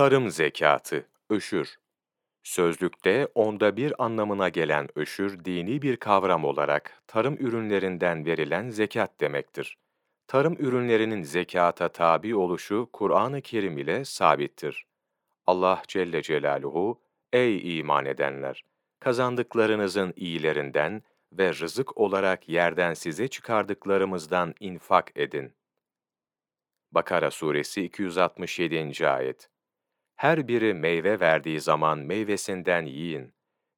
Tarım zekatı, öşür. Sözlükte onda bir anlamına gelen öşür, dini bir kavram olarak tarım ürünlerinden verilen zekat demektir. Tarım ürünlerinin zekata tabi oluşu Kur'an-ı Kerim ile sabittir. Allah Celle Celaluhu, Ey iman edenler! Kazandıklarınızın iyilerinden ve rızık olarak yerden size çıkardıklarımızdan infak edin. Bakara Suresi 267. Ayet Her biri meyve verdiği zaman meyvesinden yiyin.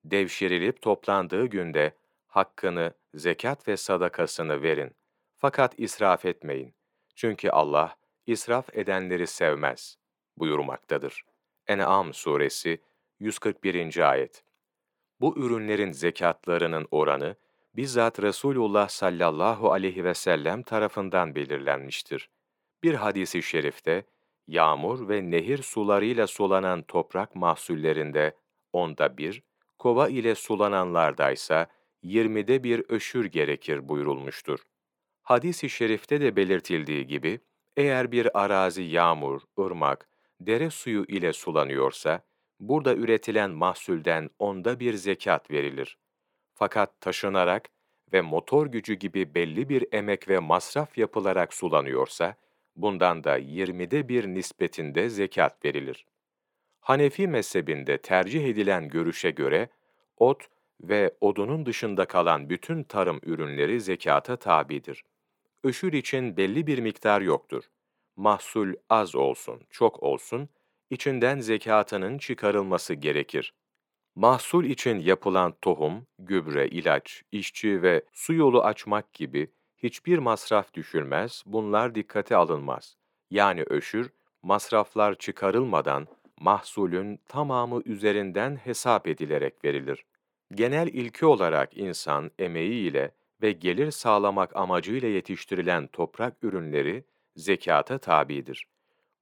Devşirilip toplandığı günde hakkını, zekat ve sadakasını verin. Fakat israf etmeyin. Çünkü Allah israf edenleri sevmez buyurmaktadır. En'am suresi 141. ayet. Bu ürünlerin zekatlarının oranı bizzat Resulullah sallallahu aleyhi ve sellem tarafından belirlenmiştir. Bir hadisi şerifte yağmur ve nehir sularıyla sulanan toprak mahsullerinde onda bir, kova ile sulananlardaysa yirmide bir öşür gerekir buyurulmuştur. Hadis-i şerifte de belirtildiği gibi, eğer bir arazi yağmur, ırmak, dere suyu ile sulanıyorsa, burada üretilen mahsulden onda bir zekat verilir. Fakat taşınarak ve motor gücü gibi belli bir emek ve masraf yapılarak sulanıyorsa, bundan da yirmide bir nispetinde zekat verilir. Hanefi mezhebinde tercih edilen görüşe göre, ot ve odunun dışında kalan bütün tarım ürünleri zekata tabidir. Öşür için belli bir miktar yoktur. Mahsul az olsun, çok olsun, içinden zekatının çıkarılması gerekir. Mahsul için yapılan tohum, gübre, ilaç, işçi ve su yolu açmak gibi hiçbir masraf düşürmez, bunlar dikkate alınmaz. Yani öşür, masraflar çıkarılmadan mahsulün tamamı üzerinden hesap edilerek verilir. Genel ilki olarak insan emeğiyle ve gelir sağlamak amacıyla yetiştirilen toprak ürünleri zekata tabidir.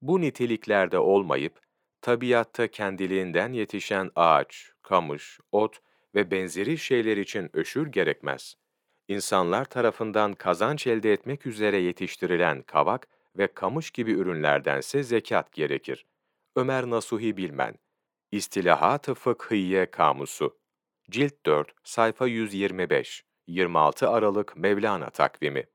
Bu niteliklerde olmayıp, tabiatta kendiliğinden yetişen ağaç, kamış, ot ve benzeri şeyler için öşür gerekmez. İnsanlar tarafından kazanç elde etmek üzere yetiştirilen kavak ve kamış gibi ürünlerdense zekat gerekir. Ömer Nasuhi Bilmen İstilahat-ı Fıkhiye Kamusu Cilt 4, sayfa 125 26 Aralık Mevlana takvimi